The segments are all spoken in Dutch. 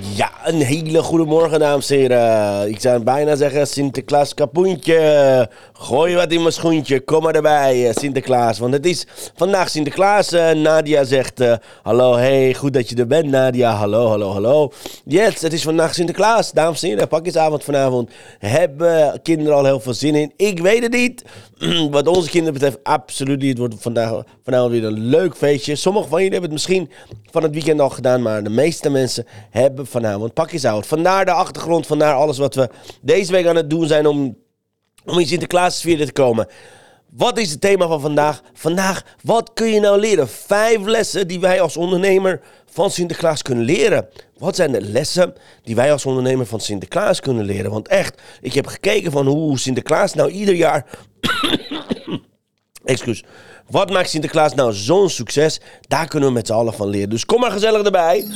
Ja, een hele goede morgen, dames en heren. Ik zou bijna zeggen Sinterklaas kapoentje. Gooi wat in mijn schoentje, kom maar erbij, eh, Sinterklaas. Want het is vandaag Sinterklaas. Eh, Nadia zegt, eh, hallo, hey, goed dat je er bent, Nadia. Hallo, hallo, hallo. Yes, het is vandaag Sinterklaas, dames en heren. Pakjesavond vanavond. Hebben kinderen al heel veel zin in? Ik weet het niet. Wat onze kinderen betreft, absoluut niet. Het wordt vandaag, vanavond weer een leuk feestje. Sommigen van jullie hebben het misschien van het weekend al gedaan, maar de meeste mensen hebben vanavond pakjesavond. Vandaar de achtergrond, vandaar alles wat we deze week aan het doen zijn om, om in Sinterklaas sfeer te komen. Wat is het thema van vandaag? Vandaag, wat kun je nou leren? Vijf lessen die wij als ondernemer van Sinterklaas kunnen leren. Wat zijn de lessen die wij als ondernemer van Sinterklaas kunnen leren? Want echt, ik heb gekeken van hoe Sinterklaas nou ieder jaar... Excuus. Wat maakt Sinterklaas nou zo'n succes? Daar kunnen we met z'n allen van leren. Dus kom maar gezellig erbij.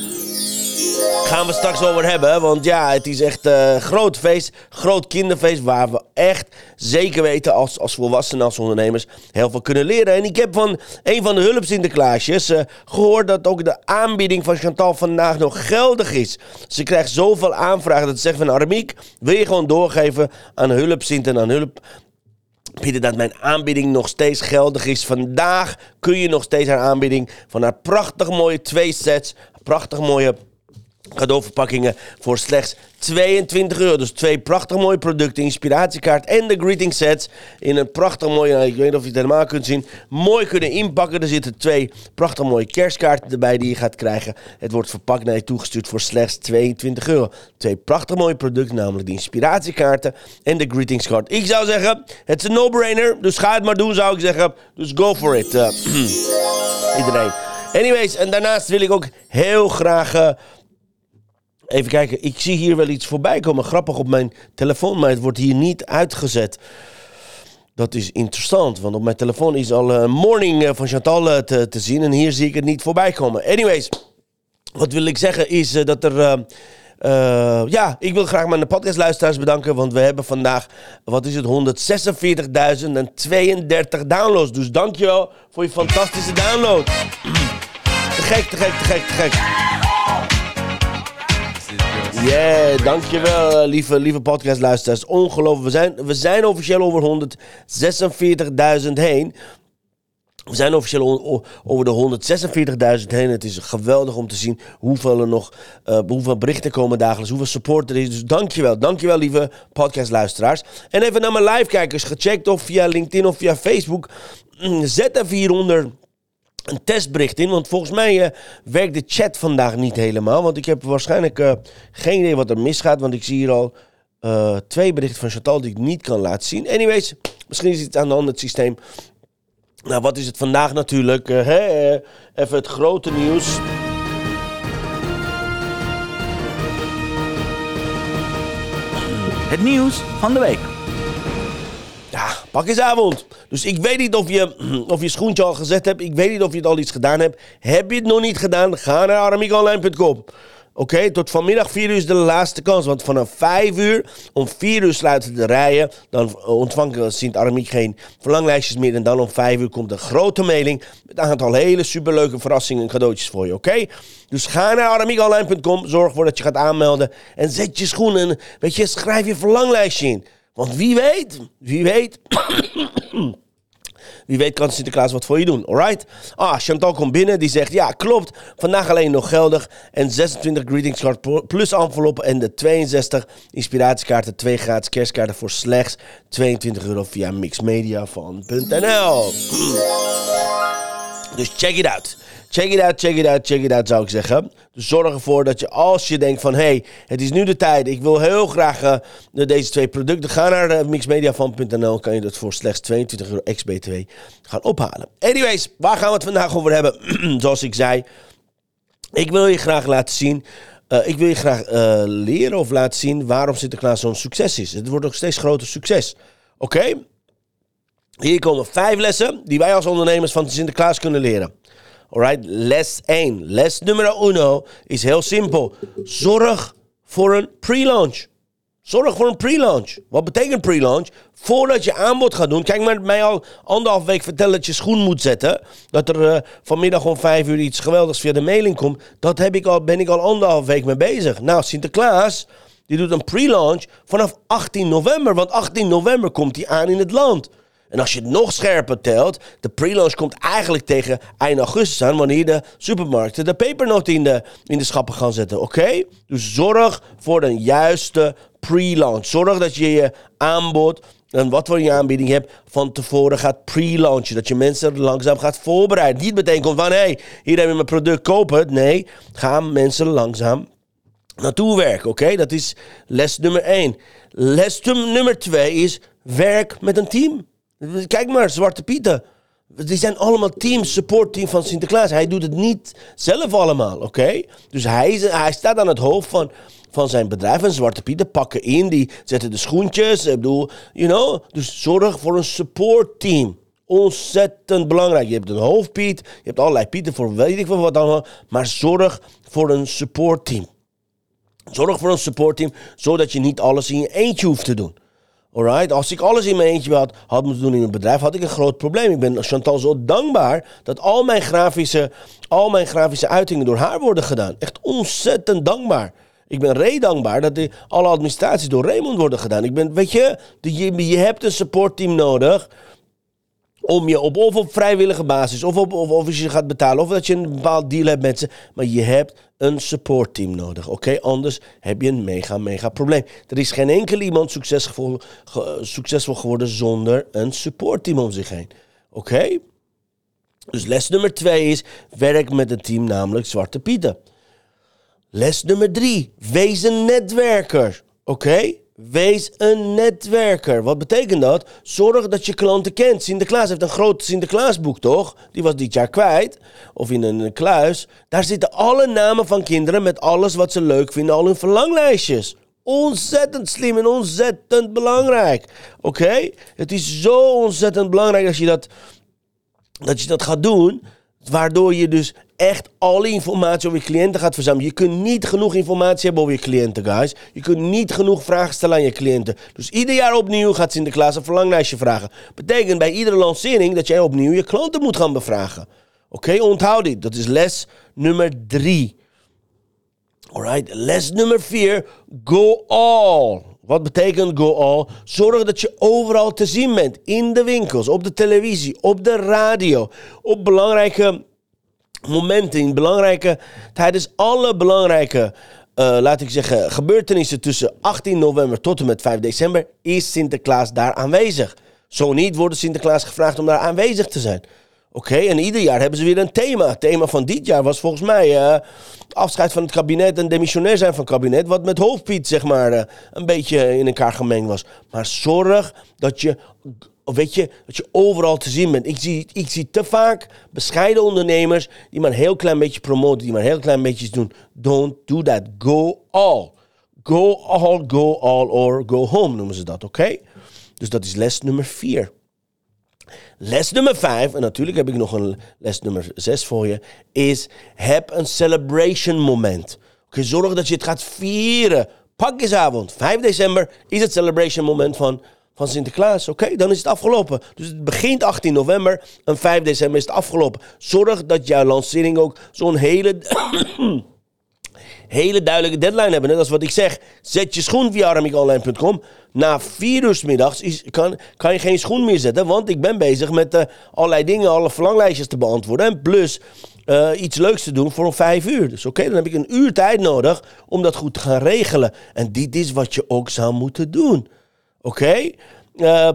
Gaan we straks over hebben. Want ja, het is echt een uh, groot feest. Groot kinderfeest. Waar we echt zeker weten als, als volwassenen, als ondernemers heel veel kunnen leren. En ik heb van een van de hulp Sinterklaasjes uh, gehoord dat ook de aanbieding van Chantal vandaag nog geldig is. Ze krijgt zoveel aanvragen dat ze zegt van Armiek, wil je gewoon doorgeven aan hulp Sint en aan hulp Pieter, dat mijn aanbieding nog steeds geldig is. Vandaag kun je nog steeds haar aanbieding van haar prachtig mooie twee sets, prachtig mooie cadeauverpakkingen voor slechts 22 euro. Dus twee prachtig mooie producten, inspiratiekaart en de greeting sets in een prachtig mooie, ik weet niet of je het helemaal kunt zien, mooi kunnen inpakken. Er zitten twee prachtig mooie kerstkaarten erbij die je gaat krijgen. Het wordt verpakt naar je toegestuurd voor slechts 22 euro. Twee prachtig mooie producten, namelijk de inspiratiekaarten en de greetingskaart. Ik zou zeggen, het is een no-brainer, dus ga het maar doen zou ik zeggen. Dus go for it. Uh, iedereen. Anyways, en daarnaast wil ik ook heel graag... Uh, Even kijken, ik zie hier wel iets voorbij komen. Grappig op mijn telefoon, maar het wordt hier niet uitgezet. Dat is interessant, want op mijn telefoon is al een morning van Chantal te, te, zien. En hier zie ik het niet voorbij komen. Anyways, wat wil ik zeggen is uh, dat er... Ja, ik wil graag mijn podcastluisteraars bedanken. Want we hebben vandaag, wat is het, 146.032 downloads. Dus dankjewel voor je fantastische download. Te gek, te gek, te gek, te gek. Yeah, dankjewel lieve, lieve podcastluisteraars. Ongelooflijk. We zijn, we zijn officieel over 146.000 heen. We zijn officieel over de 146.000 heen. Het is geweldig om te zien hoeveel er nog, uh, hoeveel berichten komen dagelijks, hoeveel support er is. Dus dankjewel, dankjewel lieve podcastluisteraars. En even naar mijn live-kijkers, gecheckt of via LinkedIn of via Facebook. Zet even hieronder een testbericht in. Want volgens mij uh, werkt de chat vandaag niet helemaal. Want ik heb waarschijnlijk uh, geen idee wat er misgaat. Want ik zie hier al uh, twee berichten van Chantal die ik niet kan laten zien. Anyways, misschien is het aan de hand het systeem. Nou, wat is het vandaag natuurlijk? Hè? even het grote nieuws. Het nieuws van de week. Ja, pakjesavond. Dus ik weet niet of je, of je schoentje al gezet hebt. Ik weet niet of je het al iets gedaan hebt. Heb je het nog niet gedaan? Ga naar aramiekonline.com. Oké, tot vanmiddag 4 uur is de laatste kans. Want vanaf 5 uur, om 4 uur sluiten de rijen. Dan ontvangt Sint-Aramiek geen verlanglijstjes meer. En dan om 5 uur komt een grote mailing. Met een aantal hele superleuke verrassingen en cadeautjes voor je. Oké? Dus ga naar aramiekonline.com. Zorg ervoor dat je gaat aanmelden. En zet je schoenen. Weet je, schrijf je verlanglijstje in. Want wie weet, wie weet. Wie weet kan Sinterklaas wat voor je doen, alright? Ah, Chantal komt binnen, die zegt, ja, klopt, vandaag alleen nog geldig. En 26 greetingskaart plus enveloppen en de 62 inspiratiekaarten, 2 gratis kerstkaarten voor slechts 22 euro via Mixmedia van .nl. Dus check it out. Check it out, check it out, check it out zou ik zeggen. Dus zorg ervoor dat je als je denkt van... hé, hey, het is nu de tijd. Ik wil heel graag uh, deze twee producten. Ga naar uh, mixmediafan.nl. Kan je dat voor slechts 22 euro ex-BTW gaan ophalen. Anyways, waar gaan we het vandaag over hebben? Zoals ik zei... Ik wil je graag laten zien... Uh, ik wil je graag leren of laten zien waarom Sinterklaas zo'n succes is. Het wordt nog steeds groter succes. Oké? Hier komen vijf lessen die wij als ondernemers van Sinterklaas kunnen leren. Alright, les 1. Les nummer 1 is heel simpel. Zorg voor een pre-launch. Zorg voor een pre-launch. Wat betekent pre-launch? Voordat je aanbod gaat doen. Kijk, maar mij al anderhalf week vertellen dat je schoen moet zetten. Dat er uh, vanmiddag om vijf uur iets geweldigs via de mailing komt. Dat heb ik al, ben ik al anderhalf week mee bezig. Nou, Sinterklaas, die doet een pre-launch vanaf 18 november. Want 18 november komt hij aan in het land. En als je het nog scherper telt, de pre-launch komt eigenlijk tegen eind augustus aan, wanneer de supermarkten de pepernoten in de, in de schappen gaan zetten. Oké? Dus zorg voor een juiste pre-launch. Zorg dat je je aanbod en wat voor je aanbieding hebt, van tevoren gaat pre-launchen. Dat je mensen langzaam gaat voorbereiden. Niet meteen komt van, hé, hey, hier heb je mijn product, koop het. Nee, ga mensen langzaam naartoe werken, oké? Dat is les nummer één. Les nummer twee is, werk met een team. Kijk maar, Zwarte Pieten. Die zijn allemaal team, support team van Sinterklaas. Hij doet het niet zelf allemaal, oké? Dus hij, hij staat aan het hoofd van, van zijn bedrijf. En Zwarte Pieten pakken in, die zetten de schoentjes. Ik bedoel, you know. Dus zorg voor een support team. Ontzettend belangrijk. Je hebt een hoofdpiet, je hebt allerlei pieten voor weet ik veel wat allemaal. Maar zorg voor een support team. Zorg voor een support team, zodat je niet alles in je eentje hoeft te doen. Alright? Als ik alles in mijn eentje had, had moeten doen in mijn bedrijf, had ik een groot probleem. Ik ben Chantal zo dankbaar dat al mijn grafische, al mijn grafische uitingen door haar worden gedaan. Echt ontzettend dankbaar. Ik ben Ray dankbaar dat die, alle administraties door Raymond worden gedaan. Ik ben, weet je, je, je hebt een supportteam nodig om je op, of op vrijwillige basis, of, op, of, of als je gaat betalen, of dat je een bepaald deal hebt met ze. Maar je hebt een supportteam nodig. Oké, anders heb je een mega, mega probleem. Er is geen enkel iemand succesvol, succesvol geworden zonder een supportteam om zich heen. Oké? Dus les nummer twee is, werk met een team, namelijk Zwarte Pieten. Les nummer drie, wees een netwerker. Oké? Wees een netwerker. Wat betekent dat? Zorg dat je klanten kent. Sinterklaas heeft een groot Sinterklaasboek, toch? Die was dit jaar kwijt. Of in een kluis. Daar zitten alle namen van kinderen met alles wat ze leuk vinden, al hun verlanglijstjes. Ontzettend slim en ontzettend belangrijk. Oké? Het is zo ontzettend belangrijk dat je dat, dat je dat gaat doen. Waardoor je dus echt alle informatie over je cliënten gaat verzamelen. Je kunt niet genoeg informatie hebben over je cliënten, guys. Je kunt niet genoeg vragen stellen aan je cliënten. Dus ieder jaar opnieuw gaat Sinterklaas een verlanglijstje vragen. Betekent bij iedere lancering dat jij opnieuw je klanten moet gaan bevragen. Oké, onthoud dit. Dat is les nummer drie. Alright, les nummer vier. Go all. Wat betekent go all? Zorg dat je overal te zien bent. In de winkels, op de televisie, op de radio. Op belangrijke momenten, in belangrijke, tijdens alle belangrijke, uh, laat ik zeggen, gebeurtenissen tussen 18 november tot en met 5 december, is Sinterklaas daar aanwezig. Zo niet wordt Sinterklaas gevraagd om daar aanwezig te zijn. Oké, en ieder jaar hebben ze weer een thema. Het thema van dit jaar was volgens mij uh, afscheid van het kabinet en demissionair zijn van het kabinet. Wat met hoofdpiet, zeg maar, uh, een beetje in elkaar gemengd was. Maar zorg dat je weet je, dat je overal te zien bent. Ik zie, ik zie te vaak bescheiden ondernemers die maar een heel klein beetje promoten, die maar heel klein beetje doen. Don't do that. Go all. Go all, go all or go home noemen ze dat, oké? Dus dat is les nummer vier. Les nummer vijf, en natuurlijk heb ik nog een les nummer zes voor je, is heb een celebration moment. Zorg dat je het gaat vieren. Pakjesavond, 5 december, is het celebration moment van van Sinterklaas. Oké, dan is het afgelopen. Dus het begint 18 november en 5 december is het afgelopen. Zorg dat jouw lancering ook zo'n hele, hele duidelijke deadline hebben. Net als wat ik zeg, zet je schoen via aramikonline.com. Na vier uur middags kan, kan je geen schoen meer zetten, want ik ben bezig met uh, allerlei dingen, alle verlanglijstjes te beantwoorden. En plus uh, iets leuks te doen voor vijf uur. Dus oké, dan heb ik een uur tijd nodig om dat goed te gaan regelen. En dit is wat je ook zou moeten doen. Oké? Uh,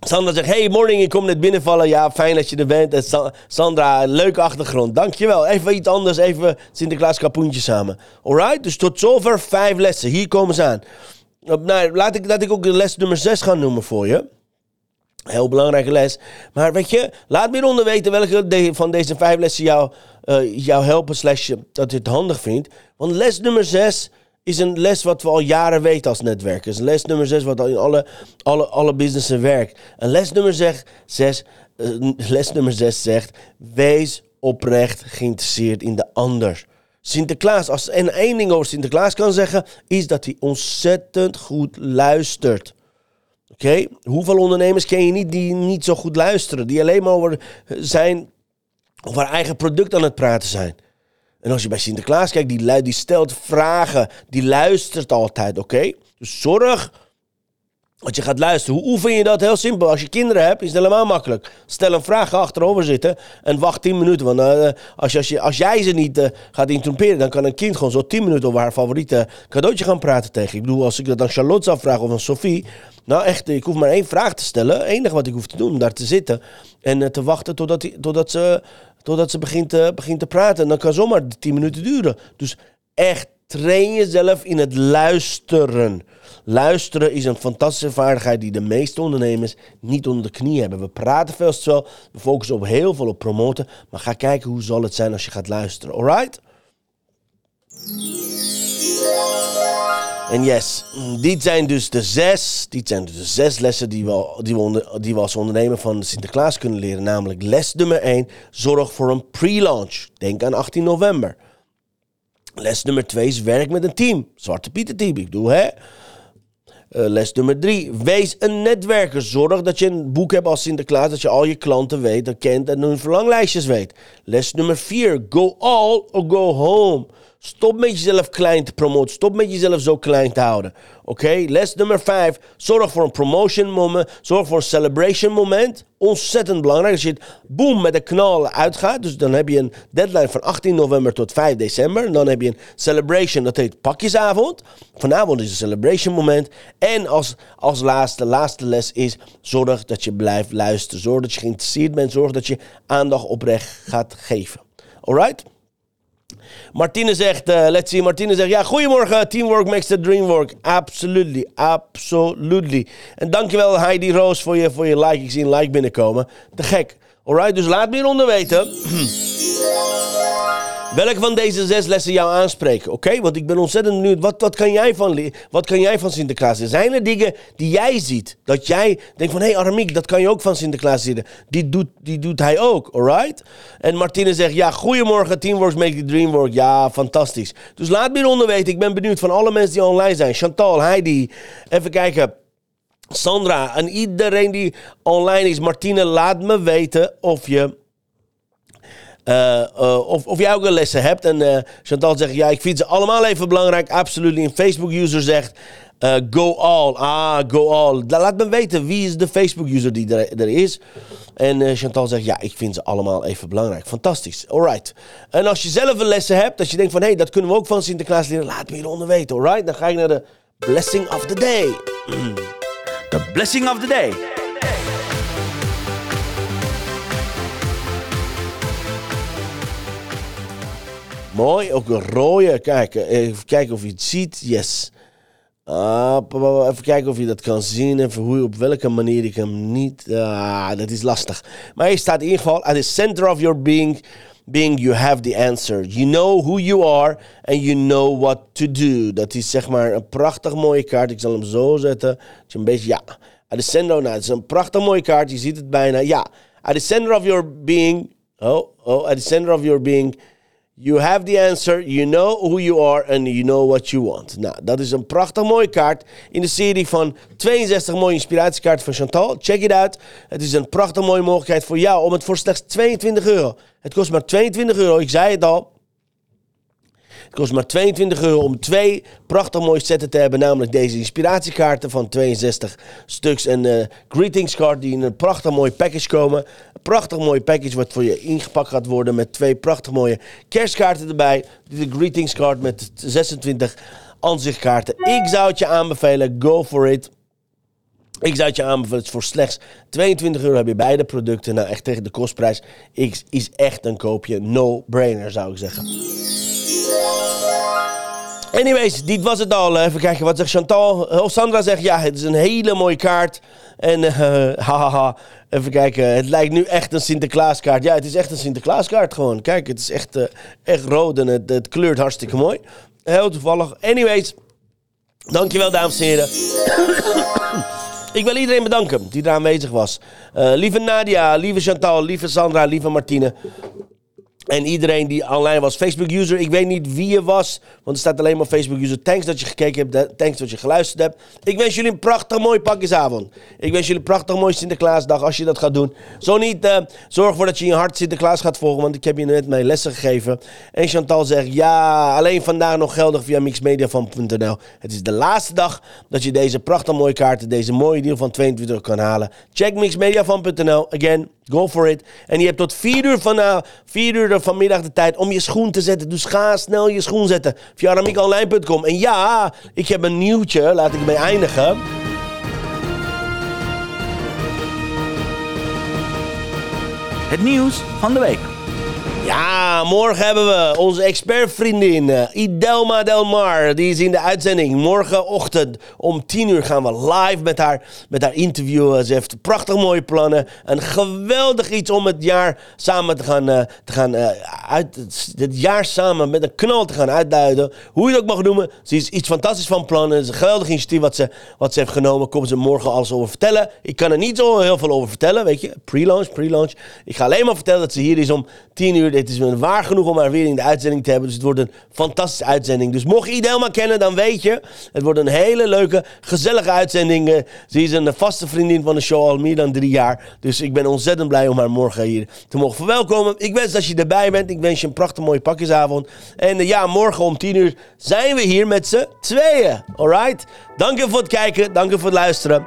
Sandra zegt, hey morning, ik kom net binnenvallen. Ja, fijn dat je er bent. En Sa- Sandra, leuke achtergrond. Dankjewel. Even iets anders, even Sinterklaas kapoentje samen. Alright, dus tot zover vijf lessen. Hier komen ze aan. Nou, laat ik, laat ik ook les nummer 6 gaan noemen voor je. Heel belangrijke les. Maar weet je, laat me hieronder weten welke van deze vijf lessen jou, eh, jou helpen, slash dat je het handig vindt. Want les nummer 6 is een les wat we al jaren weten als netwerkers. Les nummer 6 wat al in alle, alle, alle businessen werkt. En les nummer 6, zes, eh, les nummer 6 zegt, wees oprecht geïnteresseerd in de ander. Sinterklaas, als en één ding over Sinterklaas kan zeggen, is dat hij ontzettend goed luistert. Oké, hoeveel ondernemers ken je niet die niet zo goed luisteren? Die alleen maar over zijn over haar eigen product aan het praten zijn. En als je bij Sinterklaas kijkt, die, die stelt vragen, die luistert altijd, oké? Dus zorg dat je gaat luisteren. Hoe oefen je dat? Heel simpel. Als je kinderen hebt, is het helemaal makkelijk. Stel een vraag, ga achterover zitten en wacht 10 minuten. Want eh, als, als, je, als jij ze niet eh, gaat interromperen, dan kan een kind gewoon zo 10 minuten over haar favoriete cadeautje gaan praten tegen. Ik bedoel, als ik dat aan Charlotte zou vragen of aan Sophie. Nou echt, ik hoef maar één vraag te stellen. Het enige wat ik hoef te doen, daar te zitten en eh, te wachten totdat, totdat ze, totdat ze begint, te begint te praten. En dan kan zomaar 10 minuten duren. Dus echt, train jezelf in het luisteren. Luisteren is een fantastische vaardigheid die de meeste ondernemers niet onder de knie hebben. We praten veel veel, we focussen op heel veel op promoten, maar ga kijken hoe zal het zijn als je gaat luisteren. Alright? En yes, dit zijn dus de zes, dit zijn dus de zes lessen die we, die, we die als ondernemer van Sinterklaas kunnen leren. Namelijk les nummer 1, zorg voor een pre-launch. Denk aan 18 november. Les nummer 2 is werk met een team. Zwarte Pieter team, ik bedoel hè. Eh, les nummer drie. Wees een netwerker. Zorg dat je een boek hebt als Sinterklaas. Dat je al je klanten weet, kent en hun verlanglijstjes weet. Les nummer vier. Go all or go home. Stop met jezelf klein te promoten. Stop met jezelf zo klein te houden. Oké? Les nummer vijf. Zorg voor een promotion moment. Zorg voor een celebration moment. Ontzettend belangrijk. Als je het boom met de knal uitgaat. Dus dan heb je een deadline van 18 november tot 5 december. En dan heb je een celebration. Dat heet pakjesavond. Vanavond is een celebration moment. En als, als laatste, laatste les is. Zorg dat je blijft luisteren. Zorg dat je geïnteresseerd bent. Zorg dat je aandacht oprecht gaat geven. Alright? Martine zegt, eh, let's see, Martine zegt, ja, goedemorgen, teamwork makes the dream work. Absolutely, absolutely. En dankjewel Heidi Roos voor je, voor je like. Ik zie een like binnenkomen. Te gek. Alright, dus laat me hieronder weten. Welke van deze zes lessen jou aanspreken, oké? Want ik ben ontzettend benieuwd, wat, wat, kan jij van, wat kan jij van Sinterklaas leren? Zijn er dingen die jij ziet, dat jij denkt van... hé hey dat kan je ook van Sinterklaas leren. Die doet, die doet hij ook, alright? En Martine zegt, ja, goedemorgen, Teamworks make the dream work. Ja, fantastisch. Dus laat me hieronder weten, ik ben benieuwd van alle mensen die online zijn. Chantal, Heidi, even kijken... Sandra en iedereen die online is. Martine, laat me weten of je... eh, eh, of, of jij ook een lessen hebt. En eh, Chantal zegt, ja, ik vind ze allemaal even belangrijk. Absoluut. Een Facebook-user zegt, go all. Ah, go all. La- Laat me weten, wie is de Facebook-user die er, is? En Chantal zegt, ja, ik vind ze allemaal even belangrijk. Fantastisch. Alright. En als je zelf een lessen hebt, dat je denkt van, hé, hey, dat kunnen we ook van Sinterklaas leren. Laat me hieronder weten, alright? Dan ga ik naar de blessing of the day. The blessing of the day. Mooi, ook een rode. Kijk, eh, even kijken of je het ziet. Yes. Ah, even kijken of je dat kan zien. Even hoe, op welke manier ik hem niet... Ah, dat is lastig. Maar hier staat in ieder geval... At the center of your being, being you have the answer. You know who you are and you know what to do. Dat is zeg maar een prachtig mooie kaart. Ik zal hem zo zetten. Dat je een beetje... Ja. At the center... Nou, het is een prachtig mooie kaart. Je ziet het bijna. Ja. At the center of your being... Oh, oh. At the center of your being... You have the answer, you know who you are and you know what you want. Nou, dat is een prachtig mooie kaart in de serie van 62 mooie inspiratiekaarten van Chantal. Check it out. Het is een prachtig mooie mogelijkheid voor jou om het voor slechts 22 euro. Het kost maar 22 euro, ik zei het al. Kost maar 22 euro om twee prachtig mooie setten te hebben. Namelijk deze inspiratiekaarten van 62 stuks. En de greetingskaart die in een prachtig mooi package komen. Een prachtig mooi package wat voor je ingepakt gaat worden. Met twee prachtig mooie kerstkaarten erbij. De greetingskaart met 26 aanzichtkaarten. Ik zou het je aanbevelen. Go for it. Ik zou het je aanbevelen, het voor slechts 22 euro heb je beide producten. Nou, echt tegen de kostprijs is, is echt een koopje. No-brainer, zou ik zeggen. Anyways, dit was het al. Even kijken, wat zegt Chantal? Sandra zegt, ja, het is een hele mooie kaart. En eh, hahaha, even kijken. Het lijkt nu echt een Sinterklaaskaart. Ja, het is echt een Sinterklaaskaart gewoon. Kijk, het is echt, eh, echt rood en het, het kleurt hartstikke mooi. Heel toevallig. Anyways, dankjewel dames en heren. Ik wil iedereen bedanken die er aanwezig was. Eh, lieve Nadia, lieve Chantal, lieve Sandra, lieve Martine. En iedereen die online was, Facebook-user, ik weet niet wie je was, want er staat alleen maar Facebook-user. Thanks dat je gekeken hebt, thanks dat je geluisterd hebt. Ik wens jullie een prachtig mooi pakjesavond. Ik wens jullie een prachtig mooi Sinterklaasdag als je dat gaat doen. Zo niet, uh, zorg ervoor dat je in je hart Sinterklaas gaat volgen, want ik heb je net mijn lessen gegeven. En Chantal zegt, ja, alleen vandaag nog geldig via mixmediafan.nl. Het is de laatste dag dat je deze prachtig mooie kaarten, deze mooie deal van 22 kan halen. Check mixmediafan.nl, again, Go for it. En je hebt tot 4 uur, van, uh, 4 uur vanmiddag de tijd om je schoen te zetten. Dus ga snel je schoen zetten via aramiekonline.com. En ja, ik heb een nieuwtje. Laat ik ermee eindigen. Het nieuws van de week. Ja, morgen hebben we onze expertvriendin uh, Idelma Delmar. Die is in de uitzending. Morgenochtend om 10 uur gaan we live met haar, met haar interviewen. Ze heeft prachtig mooie plannen. Een geweldig iets om het jaar samen te gaan, uh, te gaan uit, het jaar samen met een knal te gaan uitduiden. Hoe je het ook mag noemen. Ze is iets fantastisch van plannen. Het is een geweldig initiatief wat ze, wat ze heeft genomen. Komt ze morgen alles over vertellen. Ik kan er niet zo heel veel over vertellen, weet je. Pre-launch, pre-launch. Ik ga alleen maar vertellen dat ze hier is om 10 uur het is me waar genoeg om haar weer in de uitzending te hebben. Dus het wordt een fantastische uitzending. Dus mocht je Idelma kennen, dan weet je. Het wordt een hele leuke, gezellige uitzending. Eh, ze is een vaste vriendin van de show al meer dan drie jaar. Dus ik ben ontzettend blij om haar morgen hier te mogen verwelkomen. Ik wens dat je erbij bent. Ik wens je een prachtig mooie pakjesavond. En uh, ja, morgen om tien uur zijn we hier met z'n tweeën. Alright? Dank je voor het kijken. Dank je voor het luisteren.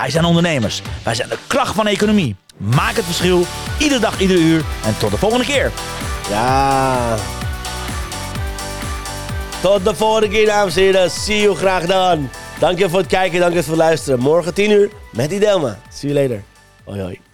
wij zijn ondernemers. Wij zijn de kracht van de economie. Maak het verschil, iedere dag, iedere uur. En tot de volgende keer. Ja. Tot de volgende keer, dames en heren. See you graag dan. Dank je voor het kijken, dank je voor het luisteren. Morgen 10 uur met Idelma. See you later. Hoi hoi.